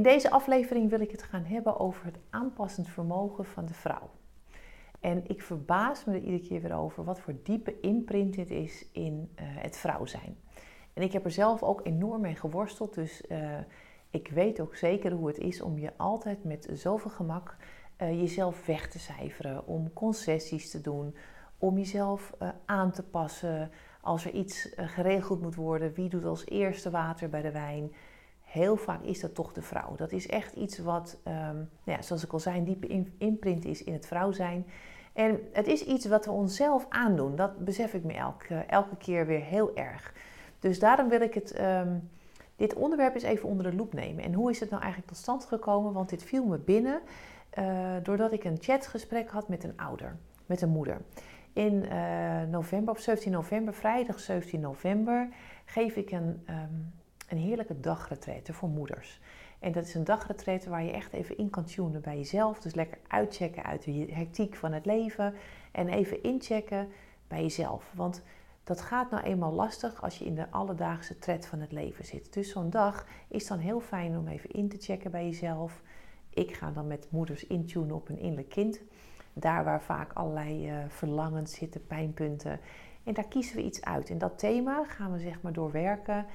In deze aflevering wil ik het gaan hebben over het aanpassend vermogen van de vrouw. En ik verbaas me er iedere keer weer over wat voor diepe imprint dit is in uh, het vrouw zijn. En ik heb er zelf ook enorm mee geworsteld, dus uh, ik weet ook zeker hoe het is om je altijd met zoveel gemak uh, jezelf weg te cijferen, om concessies te doen, om jezelf aan te passen. Als er iets geregeld moet worden, wie doet als eerste water bij de wijn? Heel vaak is dat toch de vrouw. Dat is echt iets wat, um, ja, zoals ik al zei, een diepe imprint is in het vrouw zijn. En het is iets wat we onszelf aandoen. Dat besef ik me elke, elke keer weer heel erg. Dus daarom wil ik het, um, dit onderwerp eens even onder de loep nemen. En hoe is het nou eigenlijk tot stand gekomen? Want dit viel me binnen uh, doordat ik een chatgesprek had met een ouder, met een moeder. In uh, november, op 17 november, vrijdag 17 november, geef ik een, um, een heerlijke dagretraite voor moeders. En dat is een dagretraite waar je echt even in kan tunen bij jezelf. Dus lekker uitchecken uit de hectiek van het leven. En even inchecken bij jezelf. Want dat gaat nou eenmaal lastig als je in de alledaagse tred van het leven zit. Dus zo'n dag is dan heel fijn om even in te checken bij jezelf. Ik ga dan met moeders intunen op een innerlijk kind. Daar waar vaak allerlei uh, verlangens zitten, pijnpunten. En daar kiezen we iets uit. En dat thema gaan we zeg maar doorwerken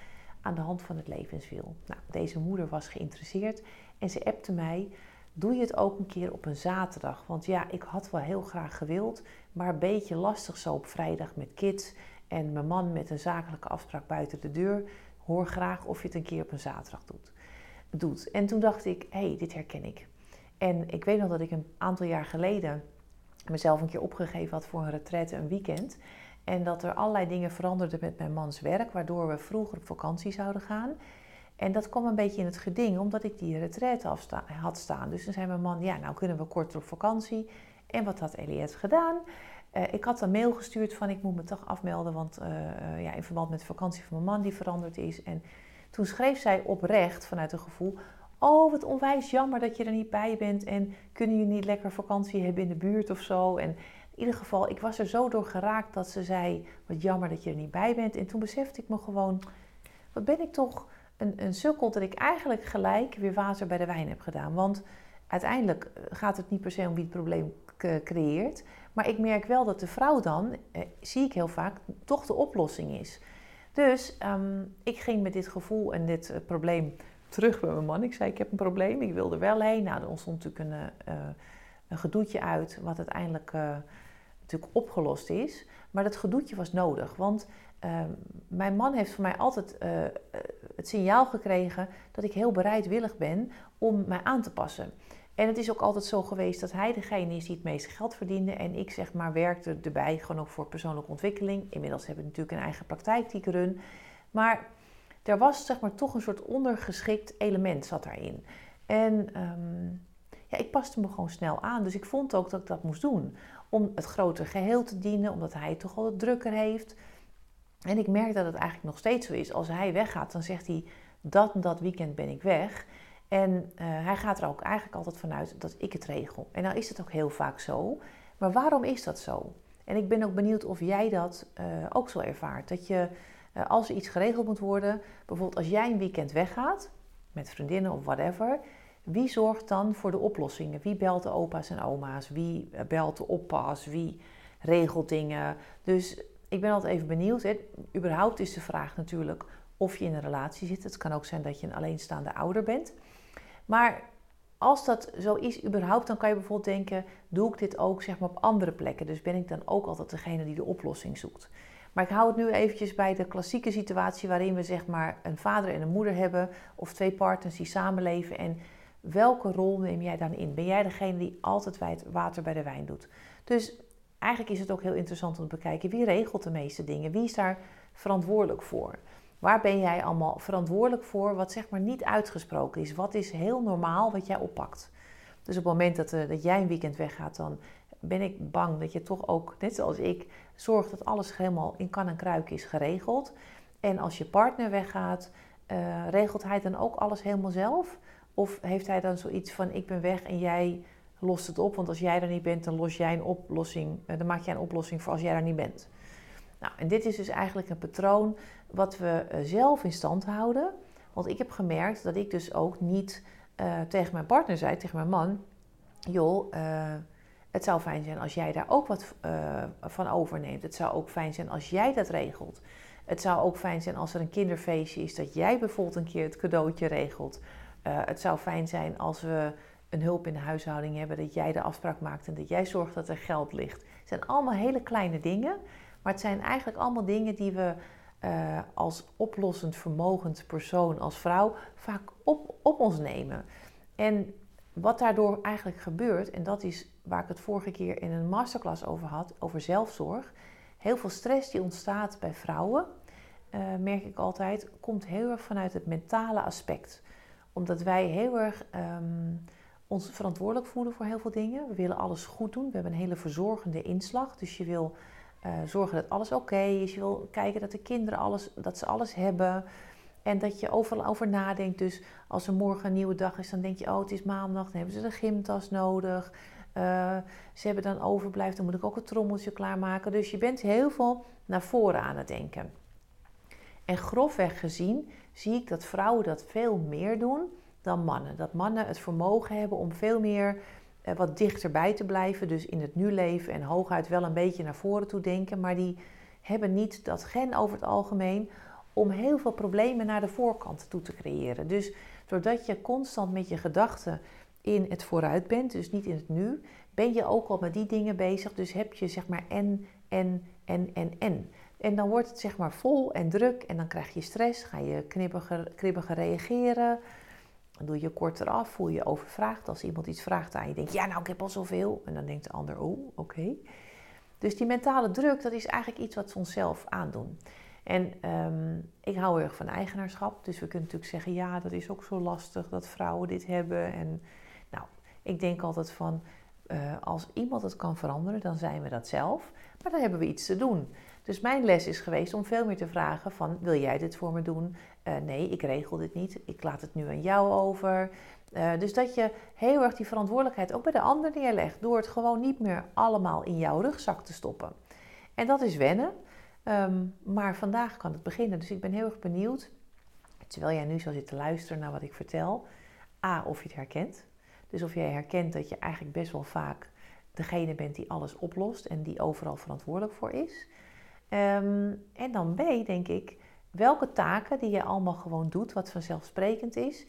aan de hand van het levenswiel. Nou, deze moeder was geïnteresseerd en ze appte mij: Doe je het ook een keer op een zaterdag? Want ja, ik had wel heel graag gewild, maar een beetje lastig zo op vrijdag met kids en mijn man met een zakelijke afspraak buiten de deur. Hoor graag of je het een keer op een zaterdag doet. doet. En toen dacht ik: hé, hey, dit herken ik. En ik weet nog dat ik een aantal jaar geleden mezelf een keer opgegeven had voor een retraite, een weekend. En dat er allerlei dingen veranderden met mijn mans werk, waardoor we vroeger op vakantie zouden gaan. En dat kwam een beetje in het geding, omdat ik die retraite had staan. Dus toen zei mijn man, ja, nou kunnen we korter op vakantie. En wat had Eliette gedaan? Uh, ik had een mail gestuurd van, ik moet me toch afmelden, want uh, uh, ja, in verband met de vakantie van mijn man die veranderd is. En toen schreef zij oprecht vanuit een gevoel, oh wat onwijs jammer dat je er niet bij bent. En kunnen jullie niet lekker vakantie hebben in de buurt of zo? En in ieder geval, ik was er zo door geraakt dat ze zei: Wat jammer dat je er niet bij bent. En toen besefte ik me gewoon: Wat ben ik toch een, een sukkel dat ik eigenlijk gelijk weer water bij de wijn heb gedaan. Want uiteindelijk eh, gaat het niet per se om wie het probleem creëert. Maar ik merk wel dat de vrouw dan, eh, zie ik heel vaak, toch de oplossing is. Dus um, ik ging met dit gevoel en dit uh, probleem terug bij mijn man. Ik zei: Ik heb een probleem, ik wil er wel heen. Nou, er ontstond natuurlijk een, een gedoetje uit, wat uiteindelijk. Natuurlijk opgelost is. Maar dat gedoetje was nodig. Want uh, mijn man heeft van mij altijd uh, het signaal gekregen dat ik heel bereidwillig ben om mij aan te passen. En het is ook altijd zo geweest dat hij degene is die het meeste geld verdiende. En ik zeg maar werkte erbij gewoon ook voor persoonlijke ontwikkeling. Inmiddels hebben we natuurlijk een eigen praktijk die ik run. Maar er was zeg maar toch een soort ondergeschikt element zat daarin. En um, ja, ik paste me gewoon snel aan. Dus ik vond ook dat ik dat moest doen om het grotere geheel te dienen, omdat hij toch al het drukker heeft. En ik merk dat het eigenlijk nog steeds zo is. Als hij weggaat, dan zegt hij dat dat weekend ben ik weg. En uh, hij gaat er ook eigenlijk altijd vanuit dat ik het regel. En nou is het ook heel vaak zo. Maar waarom is dat zo? En ik ben ook benieuwd of jij dat uh, ook zo ervaart. Dat je, uh, als er iets geregeld moet worden, bijvoorbeeld als jij een weekend weggaat, met vriendinnen of whatever, wie zorgt dan voor de oplossingen? Wie belt de opa's en oma's? Wie eh, belt de oppas? Wie regelt dingen? Dus ik ben altijd even benieuwd. Hè. Überhaupt is de vraag natuurlijk of je in een relatie zit. Het kan ook zijn dat je een alleenstaande ouder bent. Maar als dat zo is, überhaupt, dan kan je bijvoorbeeld denken: doe ik dit ook zeg maar, op andere plekken? Dus ben ik dan ook altijd degene die de oplossing zoekt? Maar ik hou het nu eventjes bij de klassieke situatie waarin we zeg maar een vader en een moeder hebben, of twee partners die samenleven en Welke rol neem jij dan in? Ben jij degene die altijd water bij de wijn doet? Dus eigenlijk is het ook heel interessant om te bekijken wie regelt de meeste dingen? Wie is daar verantwoordelijk voor? Waar ben jij allemaal verantwoordelijk voor wat zeg maar niet uitgesproken is? Wat is heel normaal wat jij oppakt? Dus op het moment dat, uh, dat jij een weekend weggaat, dan ben ik bang dat je toch ook, net zoals ik, zorgt dat alles helemaal in kan en kruik is geregeld. En als je partner weggaat, uh, regelt hij dan ook alles helemaal zelf? Of heeft hij dan zoiets van: ik ben weg en jij lost het op? Want als jij er niet bent, dan, los jij oplossing, eh, dan maak jij een oplossing voor als jij er niet bent. Nou, en dit is dus eigenlijk een patroon wat we eh, zelf in stand houden. Want ik heb gemerkt dat ik dus ook niet uh, tegen mijn partner zei, tegen mijn man: joh, het zou fijn zijn als jij daar ook wat van overneemt. Het zou ook fijn zijn als jij dat regelt. Het zou ook fijn zijn als er een kinderfeestje is, dat jij bijvoorbeeld een keer het cadeautje regelt. Het zou fijn zijn als we een hulp in de huishouding hebben, dat jij de afspraak maakt en dat jij zorgt dat er geld ligt. Het zijn allemaal hele kleine dingen, maar het zijn eigenlijk allemaal dingen die we uh, als oplossend vermogend persoon, als vrouw, vaak op, op ons nemen. En wat daardoor eigenlijk gebeurt, en dat is waar ik het vorige keer in een masterclass over had, over zelfzorg. Heel veel stress die ontstaat bij vrouwen, uh, merk ik altijd, komt heel erg vanuit het mentale aspect. Omdat wij heel erg um, ons verantwoordelijk voelen voor heel veel dingen. We willen alles goed doen. We hebben een hele verzorgende inslag. Dus je wil uh, zorgen dat alles oké is. Je wil kijken dat de kinderen alles, dat ze alles hebben. En dat je overal over nadenkt. Dus als er morgen een nieuwe dag is, dan denk je: oh, het is maandag, dan hebben ze de gymtas nodig. Uh, ze hebben dan overblijft, dan moet ik ook het trommeltje klaarmaken. Dus je bent heel veel naar voren aan het denken. En grofweg gezien zie ik dat vrouwen dat veel meer doen dan mannen. Dat mannen het vermogen hebben om veel meer uh, wat dichterbij te blijven. Dus in het nu leven en hooguit wel een beetje naar voren toe denken. Maar die hebben niet dat gen over het algemeen om heel veel problemen naar de voorkant toe te creëren. Dus doordat je constant met je gedachten in het vooruit bent, dus niet in het nu, ben je ook al met die dingen bezig. Dus heb je zeg maar en, en, en, en, en. En dan wordt het zeg maar vol en druk en dan krijg je stress, ga je knibbiger, reageren. Dan doe je korter af, voel je overvraagd. Als iemand iets vraagt aan je, denk je, ja nou ik heb al zoveel. En dan denkt de ander, oh oké. Dus die mentale druk, dat is eigenlijk iets wat we onszelf aandoen. En um, ik hou erg van eigenaarschap. Dus we kunnen natuurlijk zeggen, ja, dat is ook zo lastig dat vrouwen dit hebben. En nou, ik denk altijd van, uh, als iemand het kan veranderen, dan zijn we dat zelf. Maar dan hebben we iets te doen. Dus mijn les is geweest om veel meer te vragen van, wil jij dit voor me doen? Uh, nee, ik regel dit niet. Ik laat het nu aan jou over. Uh, dus dat je heel erg die verantwoordelijkheid ook bij de ander neerlegt. Door het gewoon niet meer allemaal in jouw rugzak te stoppen. En dat is wennen. Um, maar vandaag kan het beginnen. Dus ik ben heel erg benieuwd, terwijl jij nu zo zit te luisteren naar wat ik vertel, A, of je het herkent. Dus of jij herkent dat je eigenlijk best wel vaak degene bent die alles oplost en die overal verantwoordelijk voor is. Um, en dan B, denk ik, welke taken die je allemaal gewoon doet, wat vanzelfsprekend is,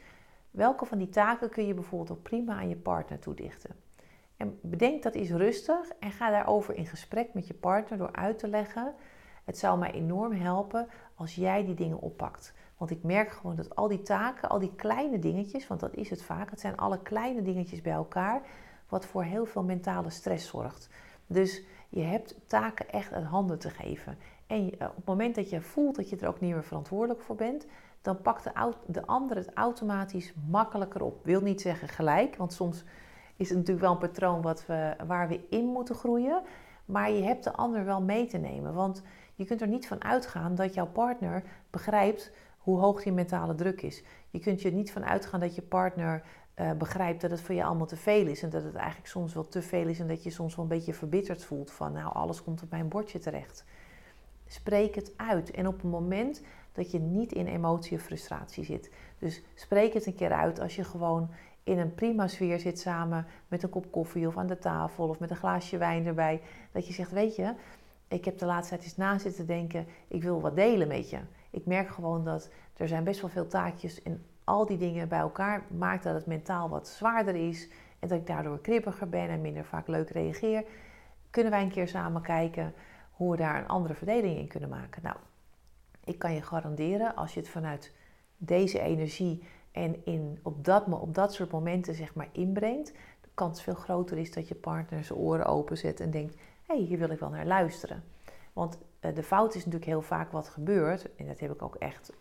welke van die taken kun je bijvoorbeeld ook prima aan je partner toedichten. En bedenk dat is rustig en ga daarover in gesprek met je partner door uit te leggen het zou mij enorm helpen als jij die dingen oppakt. Want ik merk gewoon dat al die taken, al die kleine dingetjes, want dat is het vaak, het zijn alle kleine dingetjes bij elkaar, wat voor heel veel mentale stress zorgt. Dus je hebt taken echt uit handen te geven. En eh, op het moment dat je voelt dat je er ook niet meer verantwoordelijk voor bent, dan pakt de, de ander het automatisch makkelijker op. Wil niet zeggen gelijk, want soms is het natuurlijk wel een patroon wat we, waar we in moeten groeien. Maar je hebt de ander wel mee te nemen. Want je kunt er niet van uitgaan dat jouw partner begrijpt hoe hoog die mentale druk is. Je kunt je niet van uitgaan dat je partner uh, begrijpt dat het voor je allemaal te veel is. En dat het eigenlijk soms wel te veel is en dat je soms wel een beetje verbitterd voelt van nou alles komt op mijn bordje terecht. Spreek het uit. En op het moment dat je niet in emotie of frustratie zit. Dus spreek het een keer uit als je gewoon in een prima sfeer zit samen met een kop koffie of aan de tafel of met een glaasje wijn erbij. Dat je zegt, weet je, ik heb de laatste tijd eens na zitten denken, ik wil wat delen met je. Ik merk gewoon dat er zijn best wel veel taakjes en al die dingen bij elkaar maakt dat het mentaal wat zwaarder is en dat ik daardoor kribbiger ben en minder vaak leuk reageer. Kunnen wij een keer samen kijken hoe we daar een andere verdeling in kunnen maken? Nou, ik kan je garanderen als je het vanuit deze energie en in, op, dat, op dat soort momenten zeg maar inbrengt, de kans veel groter is dat je partner zijn oren openzet en denkt: hé, hey, hier wil ik wel naar luisteren. Want uh, de fout is natuurlijk heel vaak wat gebeurt, en dat heb ik ook echt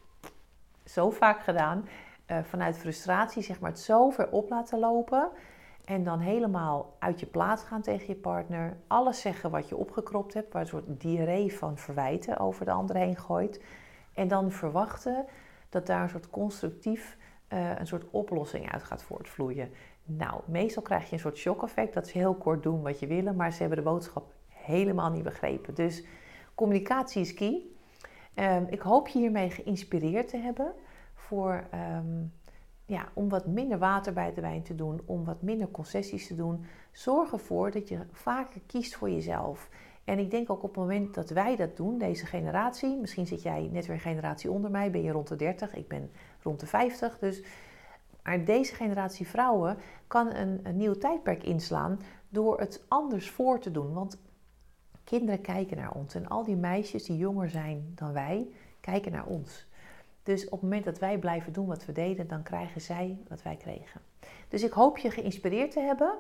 zo vaak gedaan, uh, vanuit frustratie zeg maar het zo ver op laten lopen en dan helemaal uit je plaats gaan tegen je partner, alles zeggen wat je opgekropt hebt, waar een soort diarree van verwijten over de ander heen gooit, en dan verwachten dat daar een soort constructief uh, een soort oplossing uit gaat voortvloeien. Nou, meestal krijg je een soort shock-effect dat ze heel kort doen wat je willen, maar ze hebben de boodschap helemaal niet begrepen. Dus communicatie is key. Um, ik hoop je hiermee geïnspireerd te hebben voor um, ja, om wat minder water bij de wijn te doen, om wat minder concessies te doen. Zorg ervoor dat je vaker kiest voor jezelf. En ik denk ook op het moment dat wij dat doen, deze generatie, misschien zit jij net weer een generatie onder mij, ben je rond de 30, ik ben rond de 50. Dus, maar deze generatie vrouwen kan een nieuw tijdperk inslaan door het anders voor te doen. Want kinderen kijken naar ons en al die meisjes die jonger zijn dan wij, kijken naar ons. Dus op het moment dat wij blijven doen wat we deden, dan krijgen zij wat wij kregen. Dus ik hoop je geïnspireerd te hebben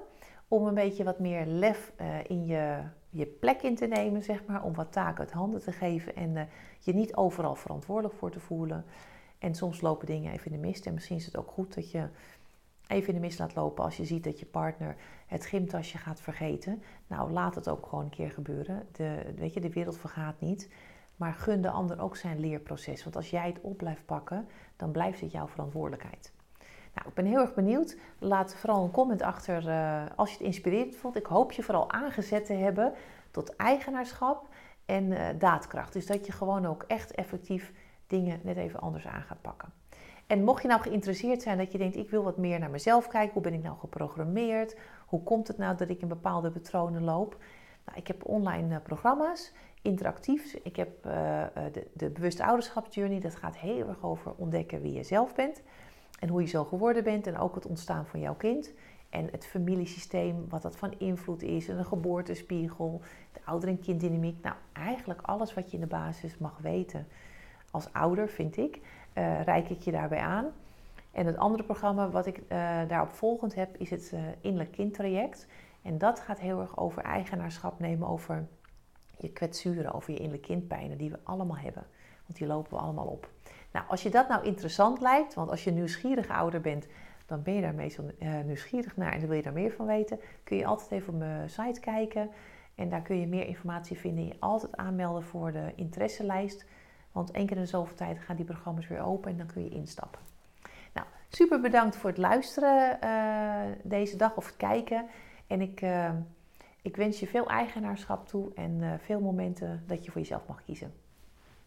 om een beetje wat meer lef uh, in je, je plek in te nemen, zeg maar. Om wat taken uit handen te geven en uh, je niet overal verantwoordelijk voor te voelen. En soms lopen dingen even in de mist. En misschien is het ook goed dat je even in de mist laat lopen als je ziet dat je partner het gymtasje gaat vergeten. Nou, laat het ook gewoon een keer gebeuren. De, weet je, de wereld vergaat niet. Maar gun de ander ook zijn leerproces. Want als jij het op blijft pakken, dan blijft het jouw verantwoordelijkheid. Nou, ik ben heel erg benieuwd. Laat vooral een comment achter uh, als je het inspirerend vond. Ik hoop je vooral aangezet te hebben tot eigenaarschap en uh, daadkracht. Dus dat je gewoon ook echt effectief dingen net even anders aan gaat pakken. En mocht je nou geïnteresseerd zijn dat je denkt, ik wil wat meer naar mezelf kijken. Hoe ben ik nou geprogrammeerd? Hoe komt het nou dat ik in bepaalde patronen loop? Nou, ik heb online uh, programma's interactief. Ik heb uh, de, de bewuste ouderschapsjourney. Dat gaat heel erg over ontdekken wie je zelf bent. En hoe je zo geworden bent. En ook het ontstaan van jouw kind. En het familiesysteem, wat dat van invloed is. En een geboortespiegel. De ouder- en kinddynamiek. Nou, eigenlijk alles wat je in de basis mag weten. Als ouder, vind ik, uh, reik ik je daarbij aan. En het andere programma wat ik daarop volgend heb, is het uh, innerlijk kindtraject. En dat gaat heel erg over eigenaarschap nemen over je kwetsuren, over je innerlijke kindpijnen die we allemaal hebben. Want die lopen we allemaal op. Nou, als je dat nou interessant lijkt, want als je nieuwsgierig ouder bent, dan ben je daar meestal uh, nieuwsgierig naar en dan wil je daar meer van weten, kun je altijd even op mijn site kijken. En daar kun je meer informatie vinden. Je altijd aanmelden voor de interesselijst. Want één keer in de zoveel tijd gaan die programma's weer open en dan kun je instappen. Nou, super bedankt voor het luisteren uh, deze dag of het kijken. En ik, uh, ik wens je veel eigenaarschap toe en uh, veel momenten dat je voor jezelf mag kiezen.